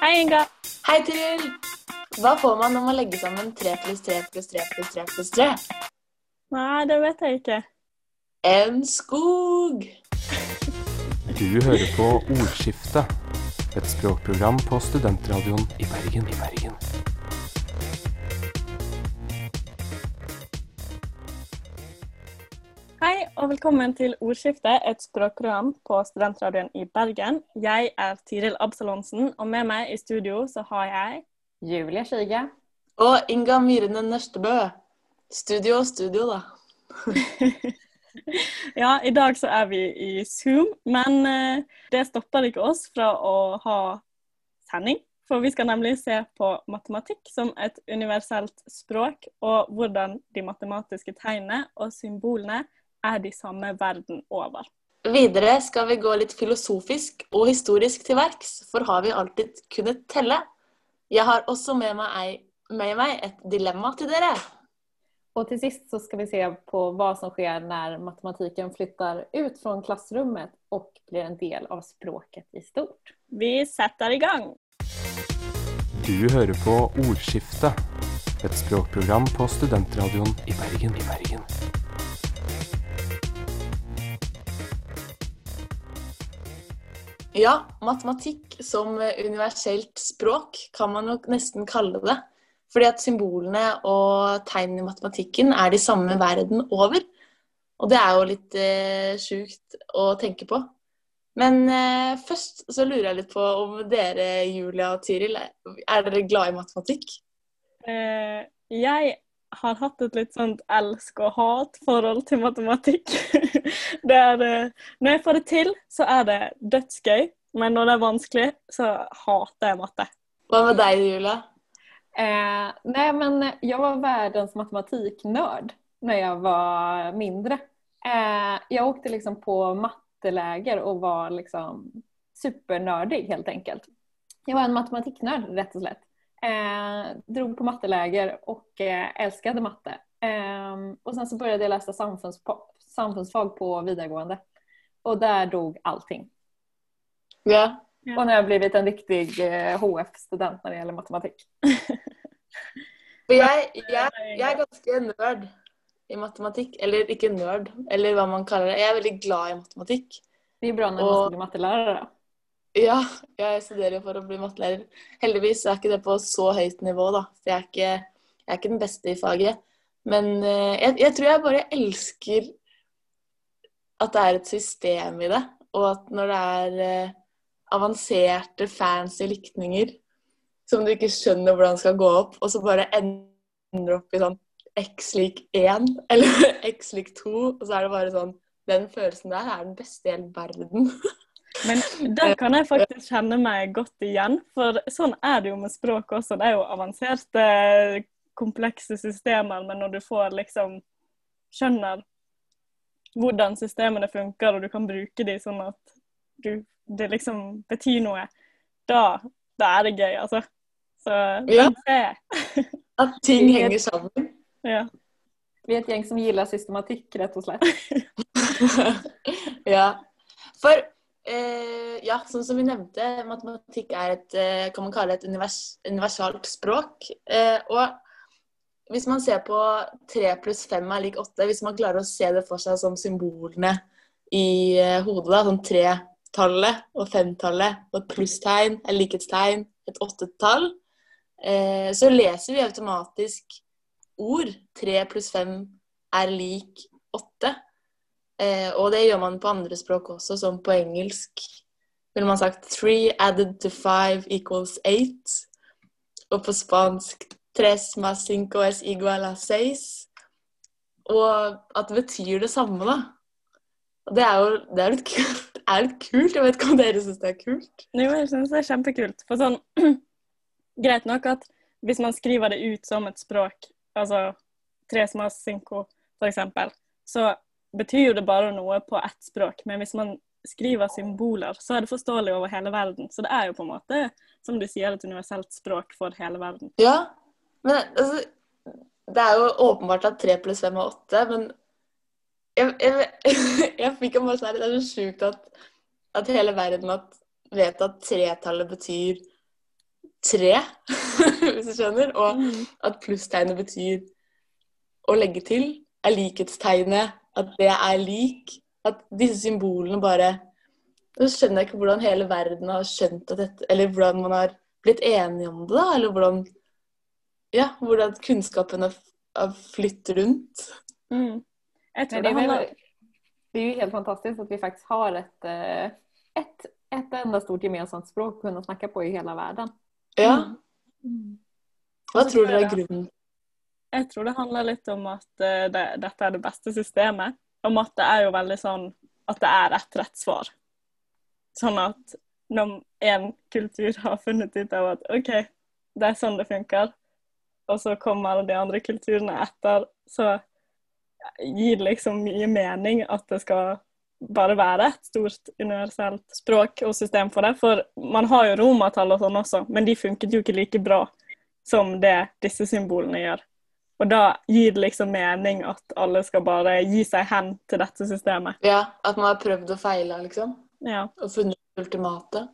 Hei, Inga. Hei, Tiril. Hva får man når man legger sammen 3 pluss 3 pluss 3 pluss 3 pluss 3? Nei, det vet jeg ikke. En skog. Du hører på Ordskiftet, et språkprogram på studentradioen i Bergen. I Bergen. Og velkommen til Ordskiftet, et språkprogram på Studentradioen i Bergen. Jeg er Tiril Absalonsen, og med meg i studio så har jeg Julie Kiga. Og Inga Myrene Nørstebø. Studio, studio, da. Ja, i dag så er vi i Zoom, men eh, det stopper ikke oss fra å ha sending. For vi skal nemlig se på matematikk som et universelt språk, og hvordan de matematiske tegnene og symbolene er de samme verden over. Videre skal vi gå litt filosofisk og historisk til verks, for har vi alltid kunnet telle? Jeg har også med meg, ei, med meg et dilemma til dere. Og til sist så skal vi se på hva som skjer når matematikken flytter ut fra klassrummet og blir en del av språket i stort. Vi setter i gang. Du hører på Ordskiftet, et språkprogram på studentradioen i Bergen. I Bergen. Ja, matematikk som universelt språk kan man nok nesten kalle det. Fordi at symbolene og tegnene i matematikken er de samme verden over. Og det er jo litt eh, sjukt å tenke på. Men eh, først så lurer jeg litt på om dere, Julia og Tiril, er dere glad i matematikk? Eh, jeg har hatt et litt sånt elsk og hat-forhold til matematikk. det er, eh, når jeg får det til, så er det dødsgøy. Men når det er vanskelig, så hater jeg matte. Hva med deg, Julia? Eh, nei, men jeg var verdens matematiknörd når jeg var mindre. Eh, jeg åkte liksom på matteläger og var liksom supernerdig, helt enkelt. Jeg var en matematikknerd, rett og slätt. Eh, drog på matteläger och eh, älskade matte. Eh, och sen så började jag läsa samfundsfag, samfundsfag på videregående. Och där dog allting. Ja. Ja. Och nu har jag blivit en riktig eh, HF-student när det gäller matematik. For jeg, jeg, jeg er ganske nerd i matematikk. Eller ikke nerd, eller hva man kaller det. Jeg er veldig glad i matematikk. Det er bra når man skal ska bli mattelärare. Ja, jeg studerer for å bli mattelærer. Heldigvis er ikke det på så høyt nivå, da. For jeg er ikke, jeg er ikke den beste i faget. Men eh, jeg, jeg tror jeg bare elsker at det er et system i det. Og at når det er eh, avanserte, fancy likninger som du ikke skjønner hvordan skal gå opp, og så bare ender opp i sånn x lik 1 eller x lik 2, og så er det bare sånn Den følelsen der er den beste i hele verden. Men der kan jeg faktisk kjenne meg godt igjen, for sånn er det jo med språk også. Det er jo avanserte, komplekse systemer, men når du får liksom skjønner hvordan systemene funker, og du kan bruke de sånn at du, det liksom betyr noe, da, da er det gøy, altså. Så Ja. At ting henger sammen. Ja. Vi er et gjeng som gillar systematikk, rett og slett. ja. For eh, ja, sånn som vi nevnte, matematikk er et, eh, kan man kalle et univers, universalt språk. Eh, og hvis man ser på 3 pluss 5 er lik 8, hvis man klarer å se det for seg som symbolene i eh, hodet, da, sånn tretallet og femtallet og et plusstegn, et likhetstegn, et åttetall, eh, så leser vi automatisk ord. 3 pluss 5 er lik 8. Eh, og det gjør man på andre språk også, som på engelsk ville man sagt 3 added to 5 equals 8. Og på spansk 3 más 5 es igual a 6. Og at det betyr det samme, da. Og det er jo det er litt kult. Er litt kult. Jeg vet ikke om dere syns det er kult. Jo, jeg synes det er kjempekult. For sånn, greit nok at hvis man skriver det ut som et språk, altså tres mas cinco for eksempel, så betyr jo det bare noe på ett språk. Men hvis man skriver symboler, så er det forståelig over hele verden. Så det er jo på en måte, som du sier, et universelt språk for hele verden. Ja, men altså Det er jo åpenbart at tre pluss fem er åtte, men jeg, jeg, jeg fikk jo bare sånn Det er så sjukt at, at hele verden at, vet at tretallet betyr tre, hvis du skjønner. Og Mm. at plusstegnet betyr å legge til. Er likhetstegnet at det er lik. At disse symbolene bare Så skjønner jeg ikke hvordan hele verden har skjønt at dette Eller hvordan man har blitt enige om det, da. Eller hvordan Ja, hvordan kunnskapen har, har flyttet rundt. Mm. Jeg tror det, det handler det er jo helt fantastisk at vi faktisk har et, et, ett, ett enda stort gemensamt språk å kunne snakke på i hele verden. Ja. Mm. Hva tror dere er grunnen? Jeg tror det handler litt om at eh, det, dette er det beste systemet. Om at det er jo veldig sånn at det er ett rett svar. Sånn at når en kultur har funnet ut av at OK, det er sånn det funker, og så kommer de andre kulturene etter, så gir det liksom mye mening at det skal bare være et stort universelt språk og system for det. For man har jo romertall og sånn også, men de funket jo ikke like bra som det disse symbolene gjør. Og da gir det liksom mening at alle skal bare gi seg hen til dette systemet. Ja, At man har prøvd og feila, liksom? Ja. Og funnet ultimate?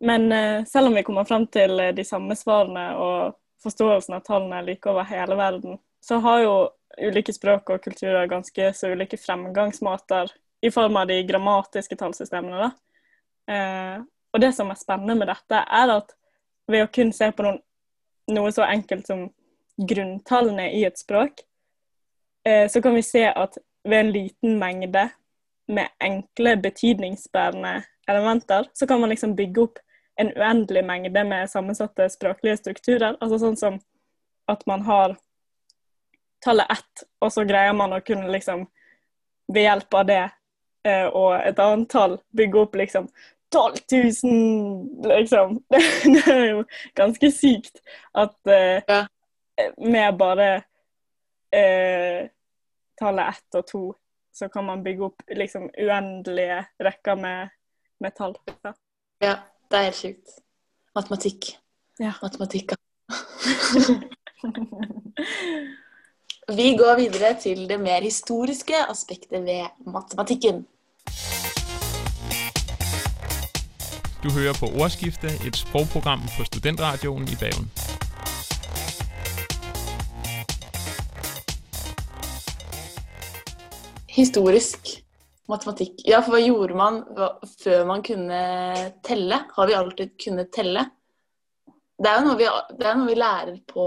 Men uh, selv om vi kommer frem til eh, de samme svarene og forståelsen av tallene er like over hele verden, så har jo ulike språk og kulturer ganske så ulike fremgangsmåter i form av de grammatiske tallsystemene. Eh, og det som er spennende med dette, er at ved å kun se på noen, noe så enkelt som grunntallene i et språk, eh, så kan vi se at ved en liten mengde med enkle betydningsbærende elementer, så kan man liksom bygge opp en uendelig mengde med sammensatte språklige strukturer. Altså sånn som at man har tallet ett, og så greier man å kunne liksom ved hjelp av det eh, og et annet tall bygge opp liksom 12 000, liksom. Det, er jo ganske sykt at eh, Ja. Med bare eh, tallet ett og to, så kan man bygge opp liksom uendelige rekker med, med tall. Ja. Ja, det er helt sjukt. Matematikk. Ja. Matematikk. Vi går videre til det mer historiske aspektet ved matematikken. Du hører på Ordskifte, et sprogprogram på Studentradioen i Bergen. Historisk matematikk. Ja, for hva gjorde man før man kunne telle? Har vi alltid kunnet telle? Det er jo noe vi, er noe vi lærer på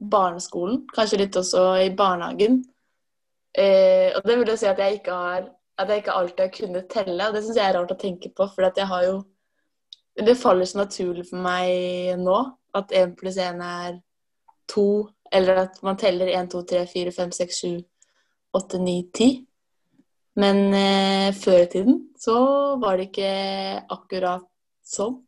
barneskolen, kanskje litt også i barnehagen. Eh, og det vil jo si at jeg ikke har at jeg ikke alltid har kunnet telle, og det syns jeg er rart å tenke på, for jeg har jo Det faller så naturlig for meg nå at én pluss én er to, eller at man teller 1, 2, 3, 4, 5, 6, 7, 8, 9, 10. Men eh, før i tiden så var det ikke akkurat sånn.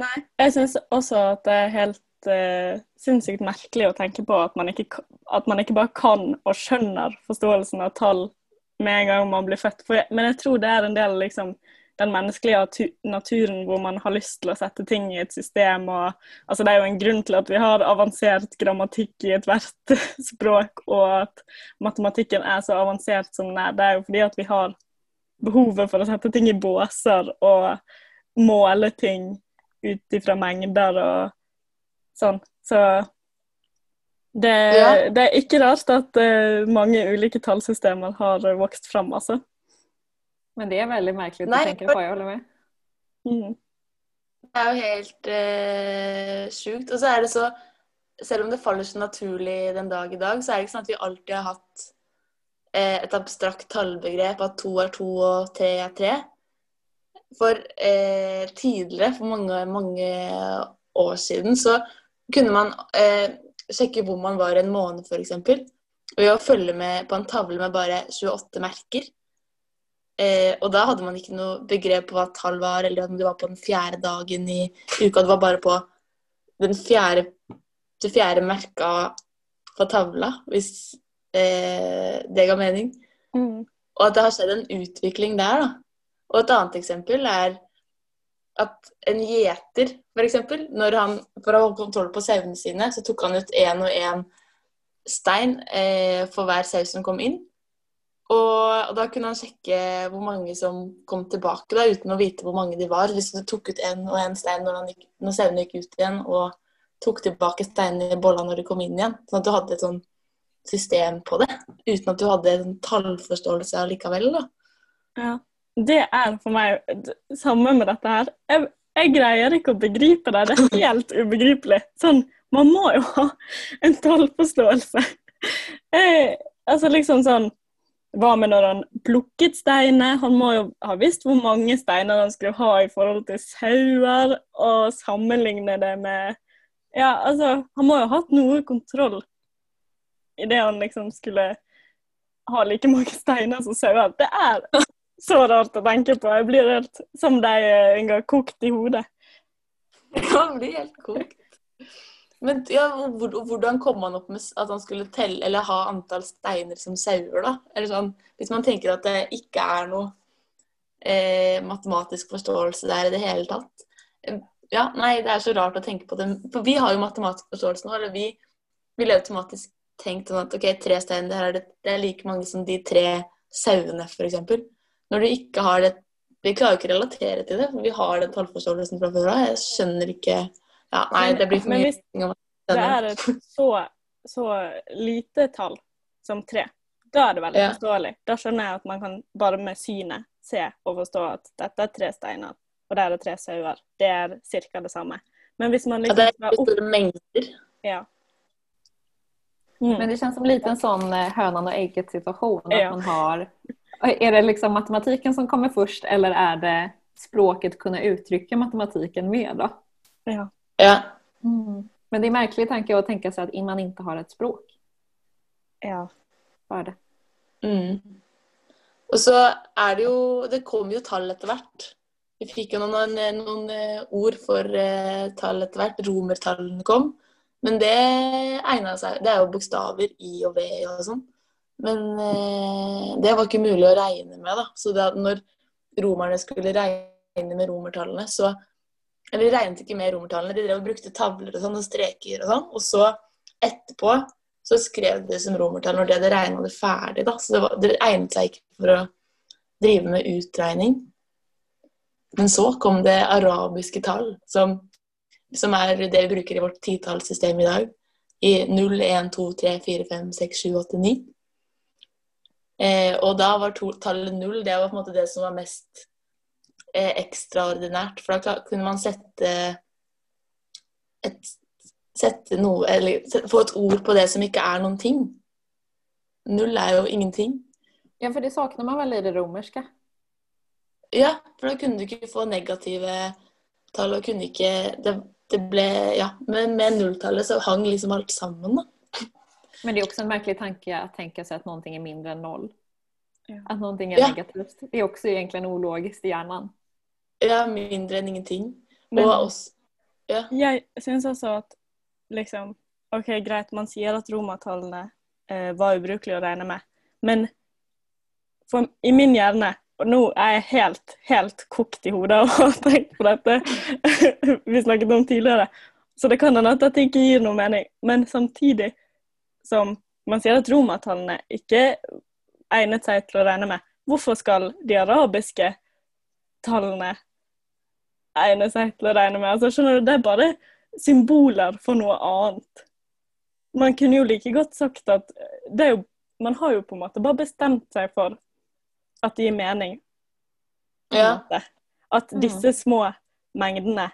Nei. Jeg syns også at det er helt eh, sinnssykt merkelig å tenke på at man, ikke, at man ikke bare kan og skjønner forståelsen av tall med en gang man blir født. Jeg, men jeg tror det er en del liksom, den menneskelige naturen hvor man har lyst til å sette ting i et system. Og, altså, det er jo en grunn til at vi har avansert grammatikk i ethvert språk, og at matematikken er så avansert som den er. Det er jo fordi at vi har behovet for å sette ting i båser og måle ting ut ifra mengder og sånn. Så det, Ja. det er ikke rart at eh, mange ulike tallsystemer har vokst fram, altså. Men det er veldig merkelig Nej, att tänka för- på, jeg holder med. Mm. Det er jo helt eh, sjukt. Og så er det så Selv om det faller så naturlig den dag i dag, så er det ikke sånn at vi alltid har hatt eh, et abstrakt tallbegrep at to er to og tre er tre. For eh, tidligere, for mange, mange år siden, så kunne man eh, sjekke hvor man var en måned, f.eks. Ved å følge med på en tavle med bare 28 merker. Eh, og da hadde man ikke noe begrep på hva tall var, eller om det var på den fjerde dagen i uka. Det var bare på den fjerde, det fjerde merka på tavla, hvis eh, det ga mening. Mm. Og at det har skjedd en utvikling der, da. Og et annet eksempel er at en gjeter, f.eks., når han for å holde kontroll på sauene sine, så tok han ut én og én stein eh, for hver sau som kom inn. Og, da kunne han sjekke hvor mange som kom tilbake, da, uten å vite hvor mange de var. Hvis du tok ut en og en stein når, gikk, når sauene gikk ut igjen, og tok tilbake steinene i bolla når de kom inn igjen. Sånn at du hadde et sånn system på det, uten at du hadde en tallforståelse allikevel. da. Ja. Det er for meg samme med dette her. Jeg, jeg greier ikke å begripe det. Det er helt ubegripelig. Sånn, man må jo ha en tallforståelse. Jeg, altså liksom sånn Hva med når han plukket steiner? Han må jo ha visst hvor mange steiner han skulle ha i forhold til sauer, og sammenligne det med Ja, altså, han må jo ha hatt noe kontroll i det han liksom skulle ha like mange steiner som sauer. Det er så rart å tenke på. Jeg blir helt som deg, Inga, kokt i hodet. Ja, blir helt kokt. Men ja, hvordan kom han opp med at han skulle telle eller ha antall steiner som sauer, da? Eller sånn, hvis man tenker at det ikke er noe eh, matematisk forståelse der i det hele tatt. Eh, Ja, nei, det er så rart å tenke på det. For vi har jo matematisk forståelse nå. Eller vi ville automatisk tenkt sånn at OK, tre steiner, her er det, det er like mange som de tre sauene, f.eks. Når du ikke har det Vi klarer jo ikke å relatere til det, for vi har den tallforståelsen fra før av. Jeg skjønner ikke Ja, nei, det blir for men hvis Det er et så, så lite tall som tre. Da er det veldig Ja. forståelig. Da skjønner jeg at man kan bare med synet se og forstå at dette er tre steiner, og der er tre sauer. Det er ca. det samme. Men hvis man Ja, liksom det er store mengder. ja. Mm. Men det kjennes som litt en sånn hønan og egget-situasjon. at Ja. Man har, er det liksom matematikken som kommer først, eller er det språket kunne uttrykke matematikken med da? ja. Ja. Men det är märklig tanke att tänka sig att man inte har ett språk ja. för det. Mm. Og så er det jo Det kommer jo tall etter hvert. Vi fikk jo noen, noen eh, ord for eh, tall etter hvert. Romertallene kom. Men det egna seg Det er jo bokstaver I og V og sånn. Men eh, det var ikke mulig å regne med, da. Så det, når romerne skulle regne med romertallene, så Eller de regnet ikke med romertallene, de drev og brukte tavler og sånn, og streker og sånn. Og så etterpå så skrev de som romertall når de hadde regna det ferdig. da, Så det, var, det egnet seg ikke for å drive med utregning. Men så kom det arabiske tall, som, som er det vi bruker i vårt titallssystem i dag. I 0, 1, 2, 3, 4, 5, 6, 7, 8, 9. Eh, og da var to, tallet 0 det var på en måte det som var mest eh, ekstraordinært. For da kunne man sette et sette noe, eller få et ord på det som ikke er noen ting. Null er jo ingenting. Ja, for det saknar man vel i det romerske? Ja, for da kunne du ikke få negative tall, og kunne ikke Det, det ble Ja, men med nulltallet så hang liksom alt sammen, da. Men det er også en merkelig tanke Å tenke seg at noen ting er mindre enn noll. Ja. noen ting er Ja. negativt. Det er også egentlig egentligen ologiskt i hjärnan. Ja, mindre enn ingenting. Men Og oss Ja. jeg syns også at liksom OK, greit, man sier at romertallene eh, var ubrukelige å regne med, men for, i min hjerne og nå er jeg helt, helt kokt i hodet og har tenkt på dette vi snakket om tidligere, så det kan hende at dette ikke gir noe mening. Men samtidig som man sier at romertallene ikke egnet seg til å regne med, hvorfor skal de arabiske tallene egne seg til å regne med? Altså, skjønner du, Det er bare symboler for noe annet. Man kunne jo like godt sagt at det er jo, Man har jo på en måte bare bestemt seg for at det gir mening. Ja. At disse små mengdene,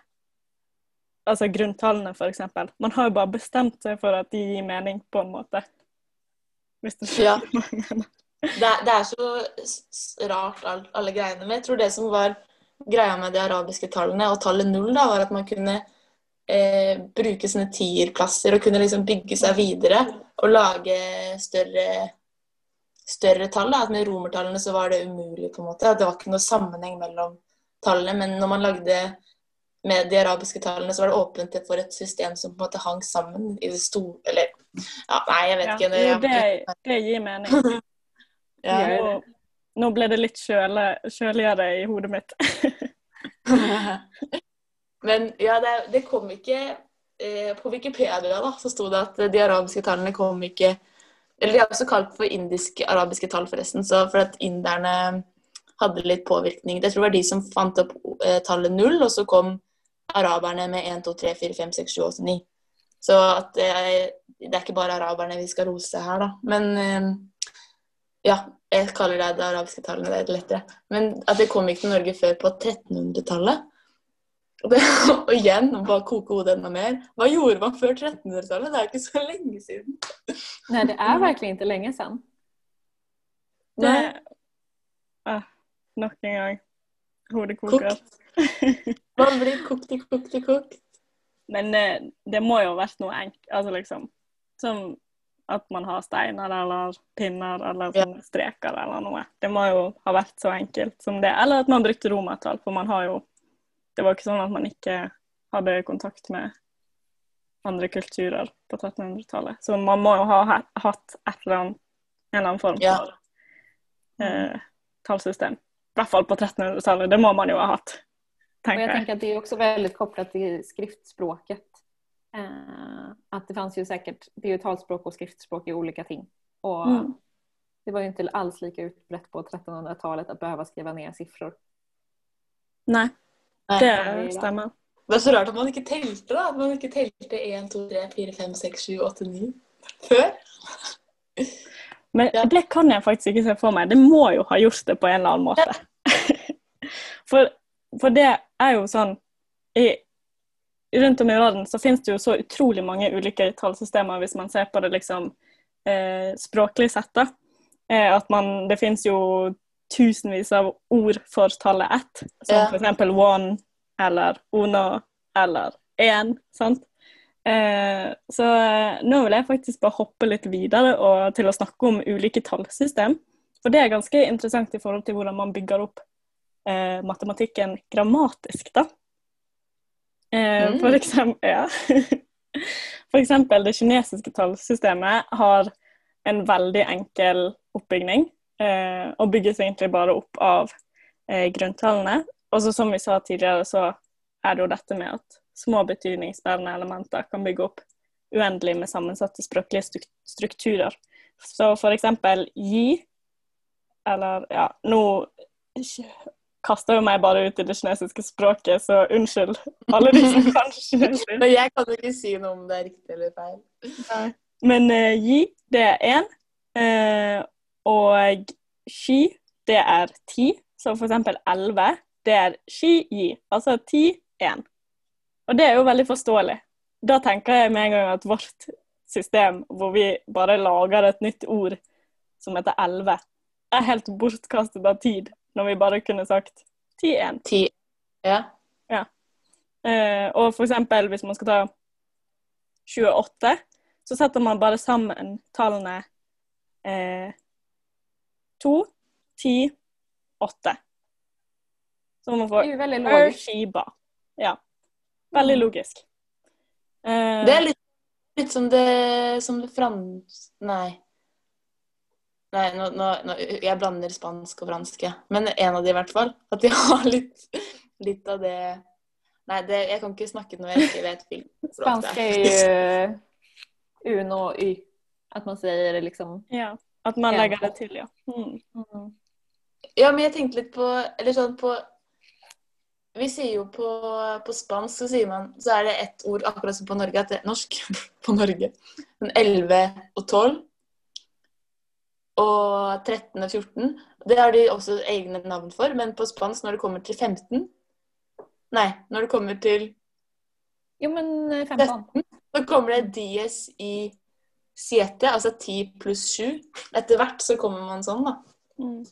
altså grunntallene f.eks. Man har jo bare bestemt seg for at de gir mening, på en måte. Hvis du Ja. Det, det er så rart, all, alle greiene. Men jeg tror det som var greia med de arabiske tallene, og tallet null, da, var at man kunne eh, bruke sånne tierplasser og kunne liksom bygge seg videre og lage større, større tall. Da. At med romertallene så var det umulig, på en måte. At det var ikke noe sammenheng mellom tallene. Men når man lagde med de arabiske tallene, så var det åpent for et system som på en måte hang sammen i det store Eller ja, nei, jeg vet Ja, ikke. Det, det, det gir mening. ja. Nå, nå ble det litt kjøle, kjøligere i hodet mitt. Men ja, det, det kom ikke eh, På Wikipedia da, så sto det at de arabiske tallene kom ikke Eller de er også kalt for indisk-arabiske tall, forresten. Så for at inderne hadde litt påvirkning. Jeg tror det var de som fant opp eh, tallet null, og så kom araberne med 1, 2, 3, 4, 5, 6, 7, 8, 9. Så at det er, det er ikke bare araberne vi skal rose her, da. Men eh, ja, jeg kaller det det arabiske tallene, det er lettere. Men at det kom ikke til Norge før på 1300-tallet. Og, det, og igjen, bare koke hodet enda mer. Hva gjorde man før 1300-tallet? Det er ikke så lenge siden. Nei, det er virkelig ikke lenge siden. Det ah, Nok en gang. Hodet koker. Man blir kokt i kokt i kokt. Men eh, det må jo ha vært noe enkelt. Altså liksom Som at man har steiner eller pinner eller sånne streker eller noe. Det må jo ha vært så enkelt som det. Eller at man brukte romertall, for man har jo Det var ikke sånn at man ikke hadde kontakt med andre kulturer på 1300-tallet. Så man må jo ha ha- hatt et eller annet, en eller annen form Ja. for eh, tallsystem. I hvert fall på 1300-tallet. Det må man jo ha hatt, Och tenker og jeg. tenker at det er også veldig kopplat til skriftspråket. Eh, att det fanns ju säkert, det är ju talspråk och skriftspråk i olika ting. Och Mm. det var ju inte alls lika utbrett på 1300-talet att behöva skriva ner siffror. Nei, det stemmer. Det er så rart at man ikke telte, da. At man ikke telte 1, 2, 3, 4, 5, 6, 7, 8, 9 før. Men Ja. det kan jeg faktisk ikke se for meg. Det må jo ha gjort det på en eller annen måte. for, for det er jo sånn i, Rundt om i verden så finnes det jo så utrolig mange ulike tallsystemer hvis man ser på det liksom eh, språklig sett. da. Eh, at man, Det finnes jo tusenvis av ord for tallet ett, som Ja. eksempel one eller uno eller én. sant? Eh, så eh, nå vil jeg faktisk bare hoppe litt videre og, til å snakke om ulike tallsystem. For det er ganske interessant i forhold til hvordan man bygger opp eh, matematikken grammatisk, da. Eh, Mm. for, eksempel, ja. for eksempel det kinesiske tallsystemet har en veldig enkel oppbygning, eh, og bygges egentlig bare opp av eh, grunntallene. Og så som vi sa tidligere, så er det jo dette med at små betydningsbærende elementer kan bygge opp uendelig med sammensatte språklige strukturer. Så for eksempel gi, eller ja, nå kaster jo meg bare ut i det kinesiske språket, så unnskyld alle de som kan kinesisk. Men jeg kan jo ikke si noe om det er riktig eller feil. Men uh, yi, det er én. Uh, og xi, det er ti. Så for eksempel elleve, det er xi yi. Altså ti, én. Og det er jo veldig forståelig. Da tenker jeg med en gang at vårt system, hvor vi bare lager et nytt ord som heter elleve, er helt bortkastet av tid, når vi bare kunne sagt ti, én. Ti. Ja. Eh, og for eksempel hvis man skal ta 28, så setter man bare sammen tallene eh, 2, 10, 8. Så man få får. Urshiba. Ja. Veldig logisk. Eh, Det er litt, litt som det, som det frans... Nei. Nei, nå, nå, nå, jeg blander spansk og fransk, men en av de i hvert fall. At de har litt, litt av det Nei, det, jeg kan ikke snakke når jeg ikke vet film. Spansk er jo uno og y. At man sier det liksom. ja, at man Ja. legger det til, ja. Mm. Ja, men jeg tenkte litt på Eller sånn på Vi sier jo på, på spansk så sier man Så er det ett ord, akkurat som på Norge, at det er norsk på Norge. Men 11 og 12 og 13 og 14 Det har de også egne navn for, men på spansk når det kommer til 15 Nei, når det kommer til Jo men eh, 15. Så kommer det dies i siete, altså 10 pluss 7. Etter hvert så kommer man sånn, da. Mm.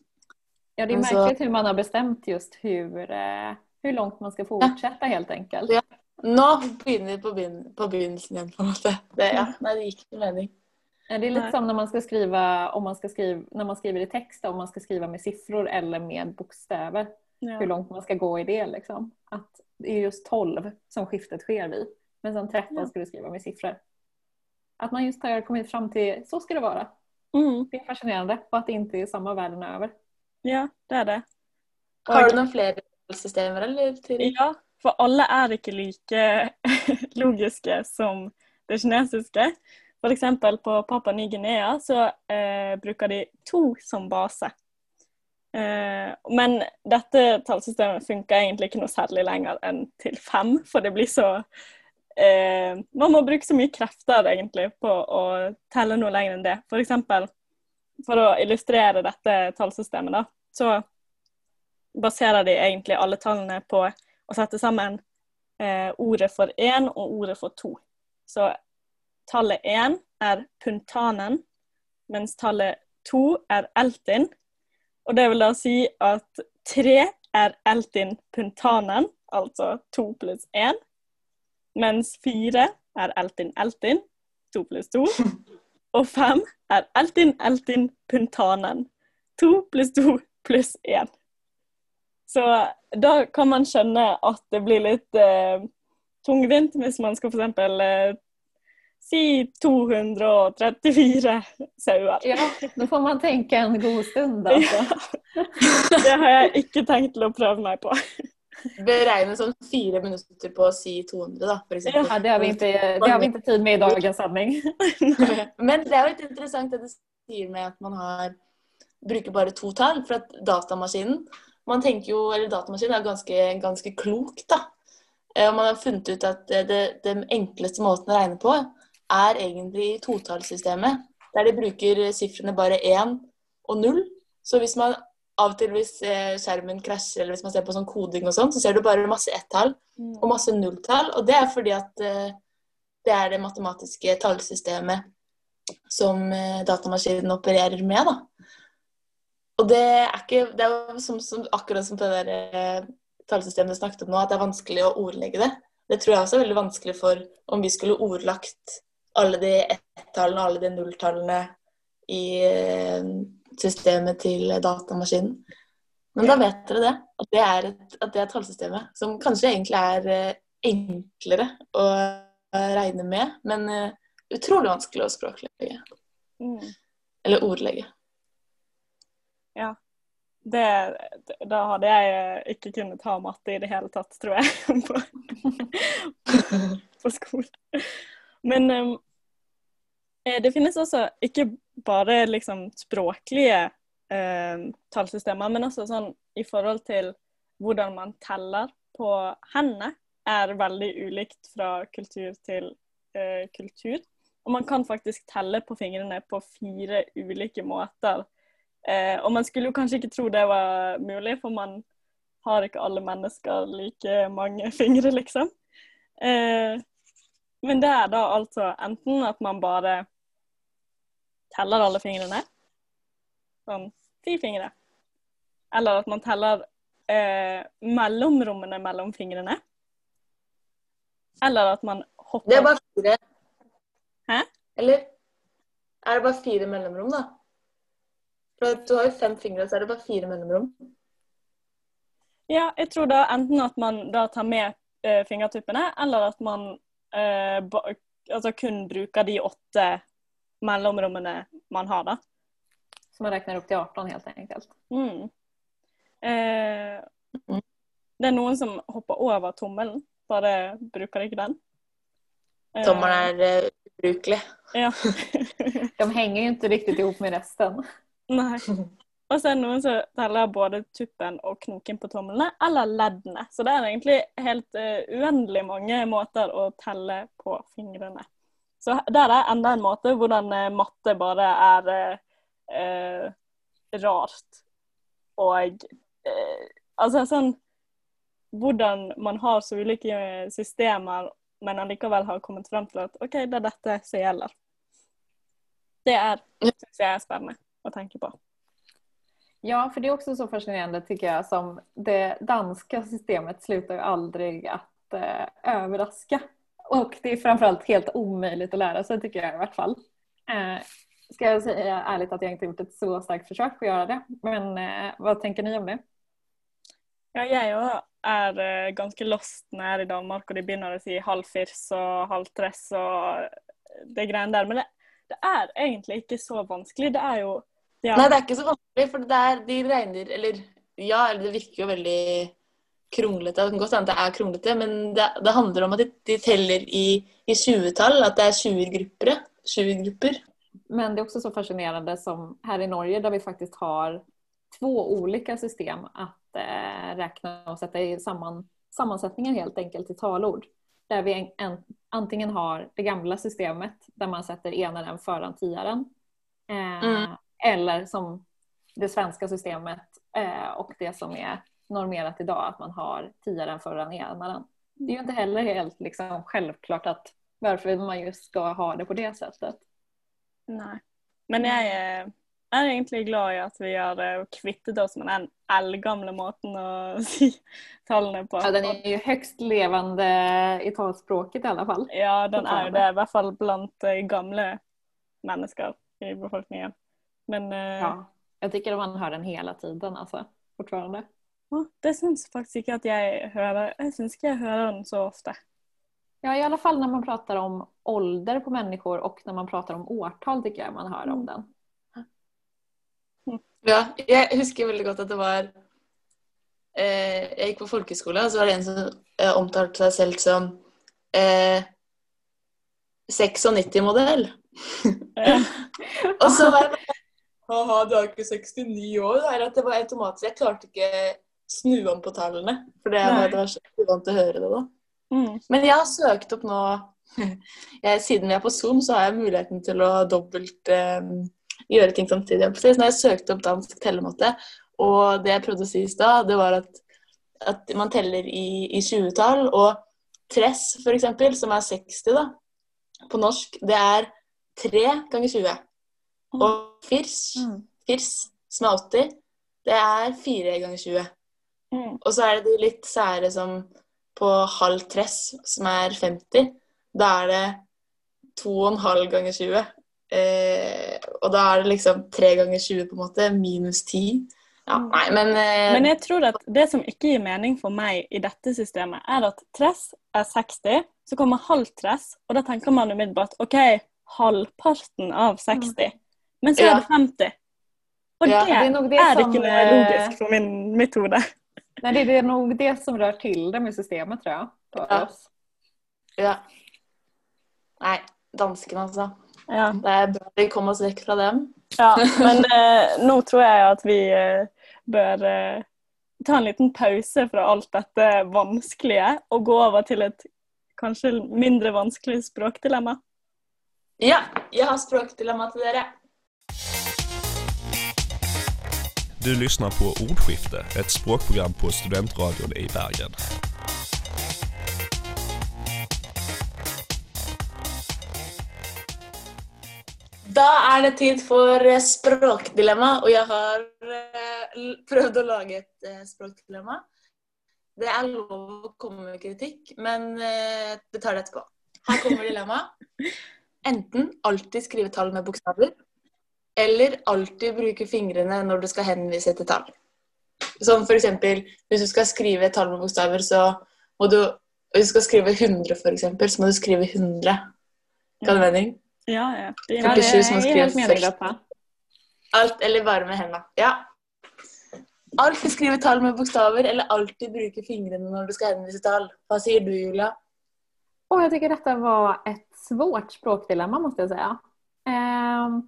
Ja det är märkligt hur man har bestemt just hur, eh, hur långt man ska fortsätta helt enkelt. Ja. Nå begynner vi på, begyn på begynnelsen igjen, på en måte. Det, ja, nei, det gikk ikke mening. Ja, Det är lite Nej. som när man ska skriva, om man ska skriva, när man skriver i text, om man ska skriva med siffror eller med bokstäver. Ja. Hur långt man ska gå i det liksom. Att det är just 12 som skiftet sker vid. Men sen 13 Ja. ska du skriva med siffror. Att man just har kommit fram till, så ska det vara. Mm. Det är fascinerande och att det inte är samma världen över. ja, det er det. Har du noen flere systemer, eller? Ja, for alle er ikke like logiske som det kinesiske. For eksempel på Papa Ny-Guinea så eh, bruker de to som base. Eh, men dette tallsystemet funker egentlig ikke noe særlig lenger enn til fem, for det blir så eh, Man må bruke så mye krefter egentlig på å telle noe lenger enn det. For eksempel, for å illustrere dette tallsystemet, da, så baserer de egentlig alle tallene på å sette sammen eh, ordet for én og ordet for to. Så tallet én er puntanen, mens tallet to er eltin. Og det vil da si at tre er eltin puntanen, altså to pluss én. Mens fire er eltin eltin, to pluss to. Og fem er eltin eltin puntanen, to pluss to pluss én. Så da kan man skjønne at det blir litt eh, tungvint hvis man skal f.eks. Eh, si 234 sauer. Ja, nå får man tenke en god stund, altså. Ja. Det har jeg ikke tenkt til å prøve meg på. Beregne sånn fire minutter på å si 200, da, eksempel. Ja, det har ikke, det har vi ikke tid med i dagens sending. Men det er jo litt interessant det du sier med at man har, bruker bare to tall. For at datamaskinen man tenker jo, eller datamaskinen er ganske, ganske klok, da. Eh, og man har funnet ut at det, den enkleste måten å regne på er egentlig totallssystemet. Der de bruker sifrene bare 1 og 0. Så hvis man av og til hvis eh, skjermen krasjer, eller hvis man ser på sånn koding og sånn, så ser du bare masse ett-tall og masse nulltall. Og det er fordi at eh, det er det matematiske tallsystemet som datamaskinen opererer med, da. Og det er ikke Det er jo som, som, akkurat som det der eh, tallsystemet du snakket om nå, at det er vanskelig å ordlegge det. Det tror jeg også er veldig vanskelig for om vi skulle ordlagt alle de ett-tallene alle de nulltallene i eh, systemet til datamaskinen. Men da vet dere det. At det er, et, at det er tallsystemet som kanskje egentlig er eh, enklere å regne med, men uh, utrolig vanskelig å språklegge. Mm. Eller ordlegge. Ja. Det, da hadde jeg ikke kunnet ha matte i det hele tatt, tror jeg, på, på skolen. Men um, det finnes også ikke bare liksom språklige um, tallsystemer, men også sånn i forhold til hvordan man teller på hendene, er veldig ulikt fra kultur til uh, kultur. Og man kan faktisk telle på fingrene på fire ulike måter Uh, og man skulle jo kanskje ikke tro det var mulig, for man har ikke alle mennesker like mange fingre, liksom. Eh, men det er da altså enten at man bare teller alle fingrene, sånn ti fingre, eller at man teller eh, mellomrommene mellom fingrene. Eller at man hopper Det er bare fire. Hæ? Eller er det bare fire mellomrom, da? For du har jo fem fingre, så er det bare fire mellomrom. Ja, jeg tror da enten at man da tar med eh, fingertuppene, eller at man eh, ba, altså kun bruker de åtte mellomrommene man har, da. Så man regner opp til 18, helt enkelt. Mm. Eh, det er noen som hopper over tommelen, bare bruker ikke den. Eh, Tommelen er uh, ubrukelig. Ja. De henger jo ikke riktig ihop med resten. Nei. Og så er det noen som teller både tuppen og knoken på tomlene, eller leddene. Så det er egentlig helt uh, uendelig mange måter å telle på fingrene. Så der er enda en måte hvordan uh, matte bare er uh, rart. Og altså sånn Hvordan man har så ulike systemer, men allikevel har kommet frem til at OK, det er dette som gjelder. Det er, syns jeg er spennende å tenke på. Ja, för det är också så fascinerande tycker jag som det danska systemet slutar ju aldrig att eh, överraska. Och det är framförallt helt omöjligt att lära sig tycker jag i vart fall. Eh, ska jag säga ärligt att jag inte gjort ett så starkt försök att göra det. Men eh, vad tänker ni om det? Ja, jeg òg er uh, ganske lost når jeg er i Danmark og de begynner å si halvfirs og halvtress og det greiene der. Men det, det er egentlig ikke så vanskelig. Det er jo ja. Nei, det er ikke så vanskelig, for det er, de regner Eller ja, det virker jo veldig kronglete. Det kan godt hende det er kronglete, men det, det, handler om at de, de teller i, i 20-tall. At det er 20-grupper. 20 grupper. Men det er også så fascinerende som her i Norge der vi faktisk har två olika system att eh, räkna och sätta i samman, sammansättningen helt enkelt i talord. Där vi en, en, antingen har det gamla systemet där man sätter enaren föran tiaren. Eh, Mm. Eller som det svenska systemet eh, och det som är normerat idag att man har tiaren föran enaren. Det är ju inte heller helt liksom, självklart att varför man just ska ha det på det sättet. Nei. Men jeg er, er egentlig glad i at vi har kvittet oss med den eldgamle måten å si tallene på. Ja, den är ju högst levande i talspråket i alla fall. Ja, den er jo det, i hvert fall blant eh, gamle mennesker i befolkningen. Men eh, Ja. Jag tycker man hör den hela tiden alltså, fortfarande. Ja, det syns faktisk ikke at jeg hører Jeg syns ikke jeg hører den så ofte. Ja, i alla fall när man pratar om ålder på människor och när man pratar om årtal tycker jag man hör om den. Ja, jeg husker veldig godt at det var eh, Jeg gikk på folkehøyskole, og så var det en som eh, omtalte seg selv som eh, 96-modell. Ja. Og så var jeg bare Ha-ha, du er ikke 69 år. Er at det var automatisk. Jeg klarte ikke snu om på tallene. For det, var så uvant til å høre det da. Mm. Men jeg har søkt opp nå jeg, Siden vi er på Zoom, så har jeg muligheten til å dobbelt eh, gjøre ting samtidig. Så jeg søkte opp dansk tellemåte, og det jeg prøvde å si i stad, det var at, at man teller i, i 20-tall, og tress, eksempel, som er 60, da, på norsk, det er 3 ganger 20. Og firs, Mm. firs, som er 80, det er 4 ganger 20. Mm. Og så er det de litt sære som på halv tress, som er 50. Da er det 2,5 ganger 20. Eh, og da er det liksom 3 ganger 20 på en måte, minus 10. Ja, Mm. nei, men, eh, Men jeg tror at det som ikke gir mening for meg i dette systemet, er at tress er 60, så kommer halv tress, og da tenker man umiddelbart OK, halvparten av 60. Men så Ja. er det 50. Og Ja, det, det er nok det er som, ikke noe eh, logisk for min, mitt hode. Nej, det er nok det som rör til det med systemet tror jeg. På Ja. oss. ja. Nei, danskene, altså. Ja. Det er bra vi kom oss vekk fra dem. Ja, men eh, nå tror jeg at vi eh, bør eh, ta en liten pause fra alt dette vanskelige og gå over til et kanskje mindre vanskelig språkdilemma. Ja, jeg har språkdilemma til dere. Du lyssnar på Ordskifte, ett språkprogram på Studentradion i Bergen. Da er det tid for eh, språkdilemma, og jeg har eh, prøvd å lage et eh, språkdilemma. Det er lov å komme med kritikk, men det vi tar det etterpå. Her kommer dilemmaet. Enten alltid skrive tall med bokstaver, eller alltid bruke fingrene når du skal henvise til tall. Som eksempel, hvis du skal skrive tall med bokstaver, så må du Hvis du skal skrive 100, for eksempel, så må du skrive 100. Kan det mening? Ja, ja. Det Ja, er, det 47 som är skriver helt först. meningslöst. Alt, eller bare med hendene. Ja. Alltid skrive tall med bokstaver, eller alltid bruke fingrene når du skal henvise tall. Hva sier du, Julia? Oh, jeg syns dette var et svårt språkdilemma måste jeg si. Ehm,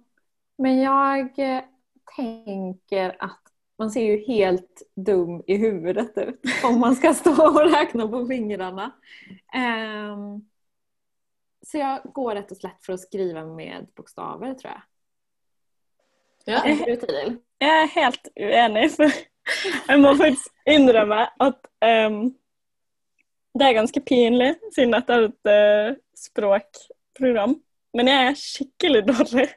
men jag tenker tänker att man ser ju helt dum i huvudet ut om man ska stå och räkna på fingrarna. Um, så jag går rett og slett for å skrive med bokstaver, tror jeg. Ja. Jeg er helt uenig, for jeg må faktisk innrømme at um, det er ganske pinlig, siden dette er et uh, språkprogram. Men jeg er skikkelig dårlig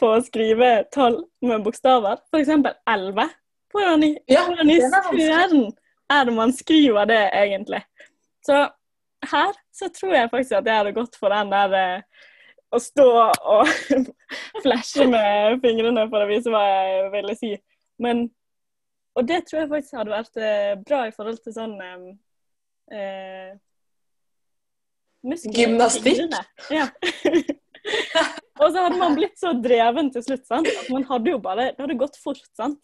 på å skrive tall med bokstaver. Eksempel 11. Hvordan i, Ja, hvordan i verden er det man skriver det, egentlig? Så her så tror jeg faktisk at jeg hadde gått for den der eh, å stå og flashe med fingrene for å vise hva jeg ville si. Men, og det tror jeg faktisk hadde vært eh, bra i forhold til sånn eh, eh, Gymnastikk? Ja. og så hadde man blitt så dreven til slutt, sant? At man hadde jo bare Det hadde gått fort, sant?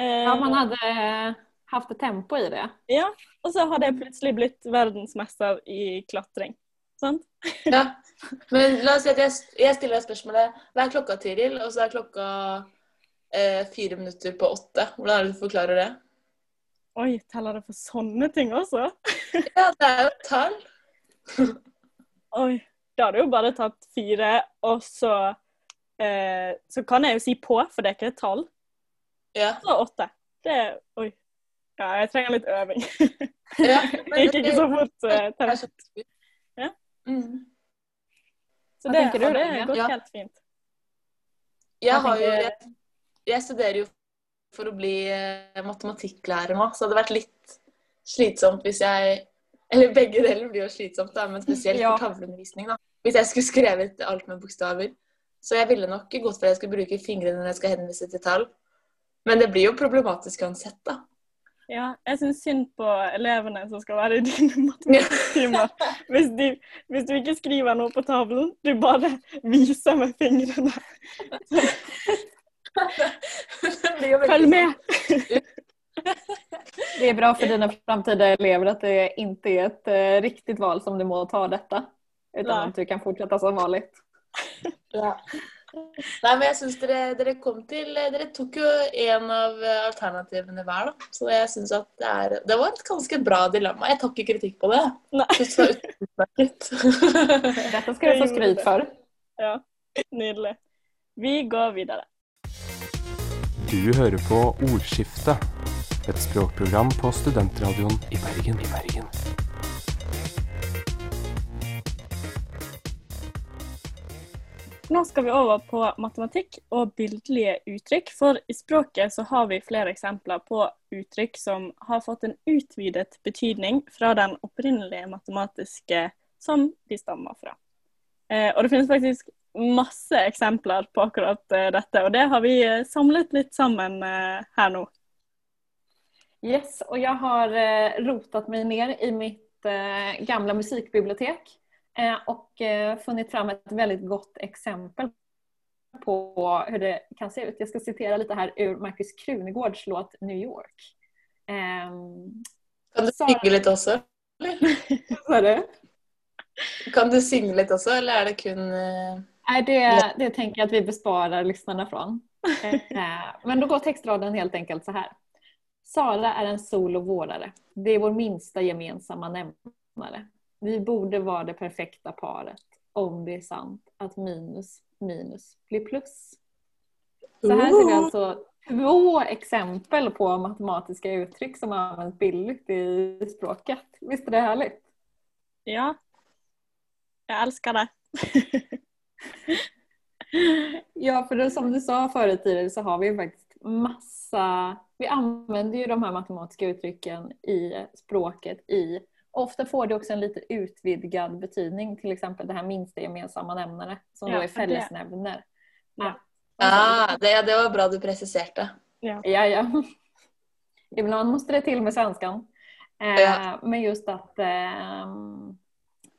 Eh, Ja, man hadde hatt haft ett tempo i det. ja, og så hadde jeg plutselig blitt verdensmester i klatring. Sant? Ja. Men la oss si at jeg, jeg stiller deg spørsmålet Hva er klokka, Tiril? Og så er klokka eh, fire minutter på åtte. Hvordan er det du forklarer det? Oi, teller det for sånne ting også? Ja, det er jo tall. Oi. Da hadde jo bare tatt fire, og så eh, Så kan jeg jo si på, for det er ikke et tall. Ja. Så åtte. Det er Oi. Ja, jeg trenger litt øving. ja. Det gikk ikke så fort. Uh, Det det. Ja. Mm. Så Hva det tenker du, hadde Inge? gått Ja. helt fint. Jeg, har jo, jeg, jeg studerer jo for å bli eh, matematikklærer nå, så det hadde vært litt slitsomt hvis jeg Eller begge deler blir jo slitsomt, da, men spesielt Ja. for tavleundervisning. da. Hvis jeg skulle skrevet alt med bokstaver. Så jeg ville nok gått for at jeg skulle bruke fingrene når jeg skal henvise til tall. Men det blir jo problematisk uansett, da. Ja, jeg syns synd på elevene som skal være i dine matematikktimer. Hvis, hvis du ikke skriver noe på tavlen, du bare viser med fingrene. Følg med! Det er bra for dine framtidige elever at det ikke er et riktig valg som du må ta detta. Utan Nei. at du kan fortsette som vanlig. Ja. Nei, men jeg syns dere, dere kom til Dere tok jo en av eh, alternativene hver, da. Så jeg syns at det er Det var et ganske bra dilemma. Jeg tar ikke kritikk på det. Nei. Dette skal du få skryt for. Ja, nydelig. Vi går videre. Du hører på Ordskiftet, et språkprogram på studentradioen i Bergen. I Bergen. Nå skal vi over på matematikk og bildelige uttrykk. For i språket så har vi flere eksempler på uttrykk som har fått en utvidet betydning fra den opprinnelige matematiske som de stammer fra. Eh, og det finnes faktisk masse eksempler på akkurat eh, dette, og det har vi eh, samlet litt sammen eh, her nå. Yes, og jeg har eh, meg ned i mitt eh, gamla musikbibliotek eh, och funnet funnit fram ett väldigt gott exempel på hur det kan se ut. Jag ska citera lite här ur Markus Krunegårds låt New York. Ehm, Kan du synge litt også? Hva det? Kan du synge litt også, eller er det kun Nei, Nej, det, det tänker jag att vi besparar lyssnarna från. Eh, Men då går textraden helt enkelt så här. Sara är en sol och vårare. Det är vår minsta gemensamma nämnare. Vi borde vara det perfekta paret om det är sant att minus minus blir plus. Så här ser vi alltså två exempel på matematiska uttryck som används billigt i språket. Visst är det härligt? Ja, jeg elsker det. Ja, för då, som du sa förut Tiril så har vi ju faktiskt massa... Vi använder ju de här matematiska uttrycken i språket i... Ofta får det också en lite utvidgad betydning, till exempel det här minsta gemensamma nämnare som Ja, då är fällesnämner. Ja. ah, det, det var bra du presiserte. Ja, ja. Ibland måste det till med svenskan. Eh, Ja. Men just att eh,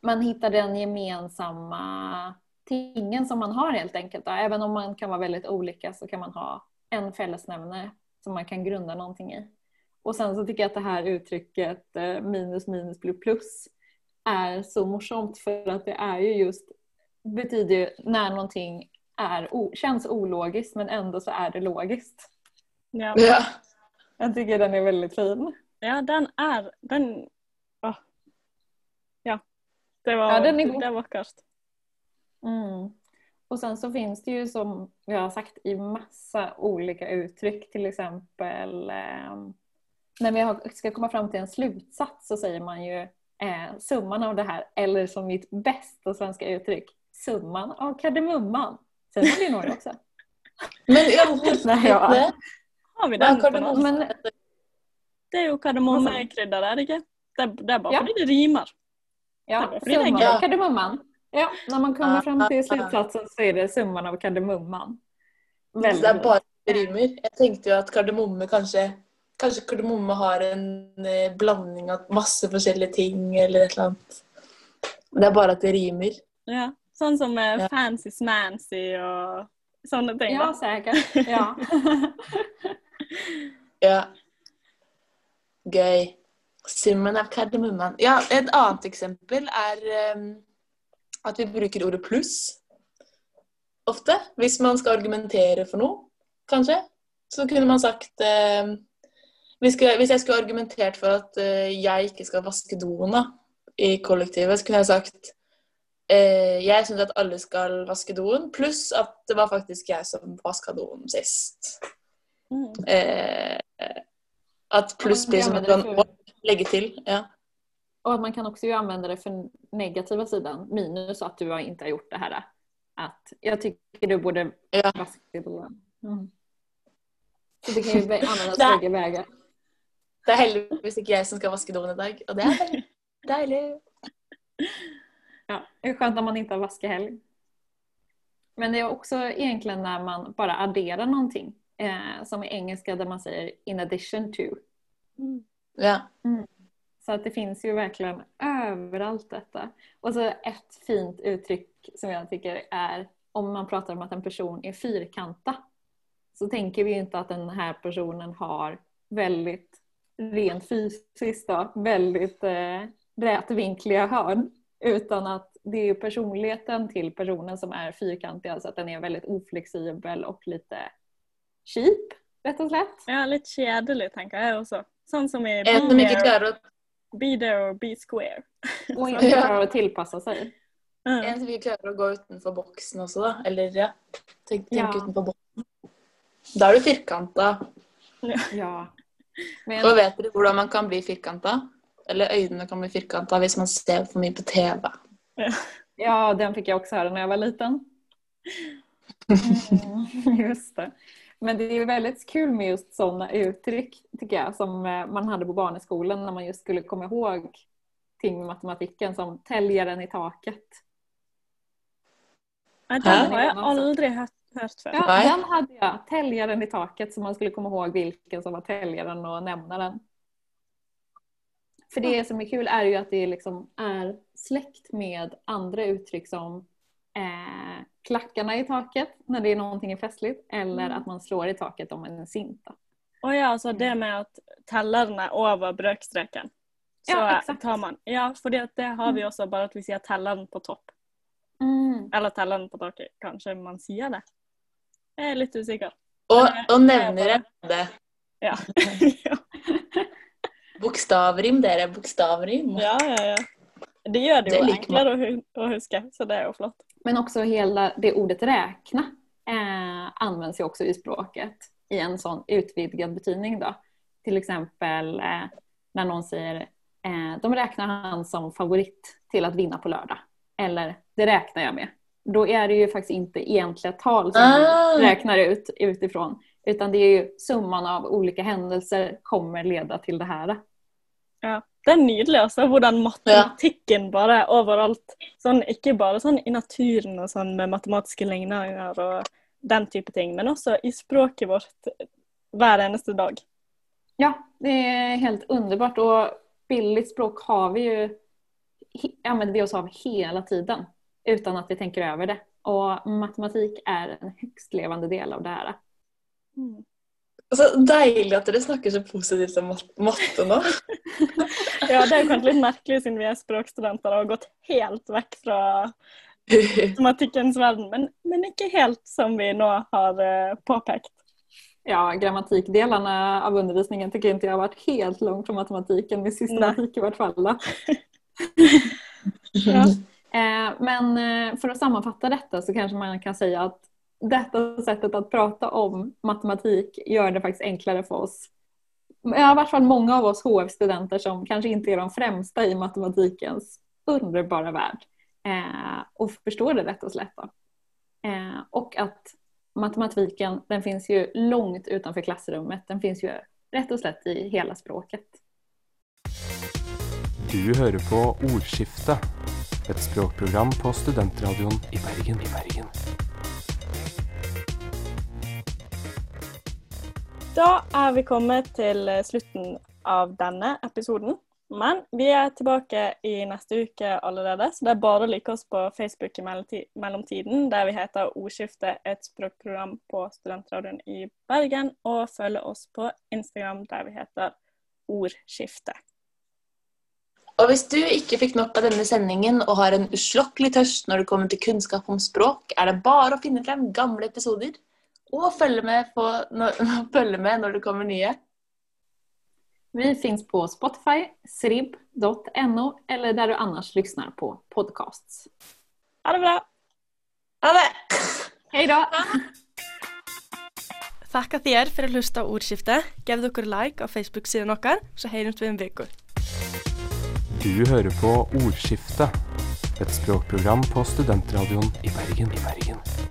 man hittar den gemensamma tingen som man har helt enkelt. Då. Även om man kan vara väldigt olika så kan man ha en fällesnämnare som man kan grunda någonting i. Och sen så tycker jag att det här uttrycket eh, minus minus blir plus är så morsomt för att det är ju just betyder ju när någonting är, känns ologiskt men ändå så är det logiskt. Ja. Ja. Jag tycker den är väldigt fin. Ja, den er Den Oh. Ja. Det var, Ja, den är god. det. Mm. Och sen så finns det ju som vi har sagt i massa olika uttryck. Till exempel eh, när vi har, ska komma fram till en slutsats så säger man ju eh, summan av det här. Eller som mitt bästa svenska uttryck, summan av kardemumman. Sen har vi några också. Men jag alle ja. Har vi den norsk? Men, Det er jo kardemommekrydder, er det ikke? Det, det er bare Ja. fordi det rimer. ja, Det summan av kardemumman. Ja, när man kommer fram till slutsatsen så är det summan av kardemumman. Men det er bare det rimer. Jeg tenkte jo at kardemomme kanskje Kanskje kardemomme har en eh, blanding av masse forskjellige ting, eller et eller annet. Men det er bare at det rimer. Ja. Sånn som eh, Ja. fancy smancy og sånne ting. Ja, sikkert. Ja. Ja. Gøy. Summen av kardemummen. Ja, et annet eksempel er um, at vi bruker ordet pluss ofte. Hvis man skal argumentere for noe, kanskje. Så kunne man sagt eh, hvis, jeg, hvis jeg skulle argumentert for at eh, jeg ikke skal vaske doen i kollektivet, så kunne jeg sagt eh, jeg syns at alle skal vaske doen, pluss at det var faktisk jeg som vaska doen sist. Mm. Eh, at pluss blir som et å legge til. Ja. Og at man kan også jo anvende det for negativa siden, minus at du har ikke har gjort det her. At jeg syns du borde vaske doen. Mm. Så det kan jo anvendes begge Där. Det er heldigvis ikke jeg som skal vaske doen i dag, og det er veldig deilig. Ja, det er skönt når man inte har vaskehelg. Men det är också egentligen när man bara adderar någonting. Eh, som i engelska där man säger in addition to. Mm. Ja. Så att det finns ju verkligen överallt detta. Och så ett fint uttryck som jag tycker är om man pratar om att en person är fyrkanta. Så tänker vi ju inte att den här personen har väldigt rent fysiskt då, väldigt eh, rätvinkliga hörn. Utan att det är ju personligheten till personen som är fyrkantig, alltså att den är väldigt oflexibel och lite cheap, rätt och slätt. Ja, litt kjedelig, tenker jeg også. Sånn som i ikke Be klarer Be there or be square. Och inte Ja. klarar att tillpassa sig. Mm. en som ikke klarer å gå utenfor boksen også, da. Eller ja, tenk, tenk Ja. utenfor boksen. Da er du firkanta. Ja. Men Og vet dere hvordan man kan bli firkanta? Eller øynene kan bli firkanta hvis man ser for mye på TV. Ja, den fikk jeg også höra når jeg var liten. Mm, just det. Men det er jo veldig kul med just sånne uttrykk tycker jag som eh, man hadde på barneskolen når man just skulle komme ihåg ting med matematikken, som 'teljeren i taket. Nei, den har jeg aldri hørt, hørt før. Ja, Nej. den hade jag. Täljaren i taket så man skulle komma ihåg vilken som var täljaren och nämna den. För det som är kul är ju att det liksom är släkt med andra uttryck som eh, klackarna i taket när det är någonting festligt eller Mm. att man slår i taket om en sinta. Och ja, så det med at tallarna er over brøkstreken. Så Ja, exakt. tar man Ja, för det, det har vi også, bare at vi ser telleren på topp. Eller telleren på taket. Kanskje man ser det. Jeg er litt usikker. Og, og nevner jeg det. Ja. Bokstavrim, dere. Bokstavrim. ja, ja. ja. Det gjør det Det jo liker enklere å, å huske, så det er jo flott. Men også hele det ordet räkna eh, används ju också i språket i en sånn utvidgad betydning. Då. Till exempel eh, när någon säger eh, de räknar han som favorit til å vinne på lørdag. Eller det räknar jeg med. Då är det ju faktiskt inte egentliga tal som Ah. vi räknar ut utifrån. Utan det är ju summan av olika händelser kommer leda till det här. Ja. Det er nydelig altså, hvordan matematikken bare er overalt. Sånn, ikke bare sånn i naturen og sånn med matematiske ligninger og den type ting, men også i språket vårt hver eneste dag. Ja, det er helt underbart Og billig språk har vi jo anvender använder vi oss av hele tiden utan att vi tänker över det. Och matematik är en högst levande del av det här. Mm. Så deilig at dere snakker så positivt om mat matte nå. Ja, det er jo kanskje litt merkelig siden vi er språkstudenter og har gått helt vekk fra matematikkens verden, men, men ikke helt som vi nå har eh, påpekt. Ja, grammatikdelarna av undervisningen tycker inte jag har varit helt långt från matematiken min systematik i vart fall. Ja. Eh, Men for för att sammanfatta detta så kanske man kan säga att detta sättet att prata om matematik gör det faktiskt enklare för oss. Ja, I vart fall många av oss HF-studenter som kanske inte är de främsta i matematikens underbara värld. Og och förstår det rätt och slätt. Og at matematiken den finns ju långt utanför klassrummet. Den finns ju rätt och slätt i hela språket. Du hører på Ordskifte, et språkprogram på Studentradioen i Bergen. I Bergen. Da er vi kommet til slutten av denne episoden. Men vi er tilbake i neste uke allerede, så det er bare å like oss på Facebook i mellomtiden, der vi heter Ordskiftet, et språkprogram på Studentradioen i Bergen, og følge oss på Instagram, der vi heter Ordskifte. Og hvis du ikke fikk nok av denne sendingen og har en uslokkelig tørst når det kommer til kunnskap om språk, er det bare å finne frem gamle episoder og følge med, på, når, følge med når det kommer nye. Vi finns på Spotify, srib.no eller der du annars lyssnar på podcasts. Ha det bra! Ha det! Hei da! Takk at dere for å hlusta á ordskiftet. Gefðu dere like av Facebook-siden vår, så heyrjumst vi um viku. Du hører på Ordskiftet, et språkprogram på studentradioen i Bergen. I Bergen.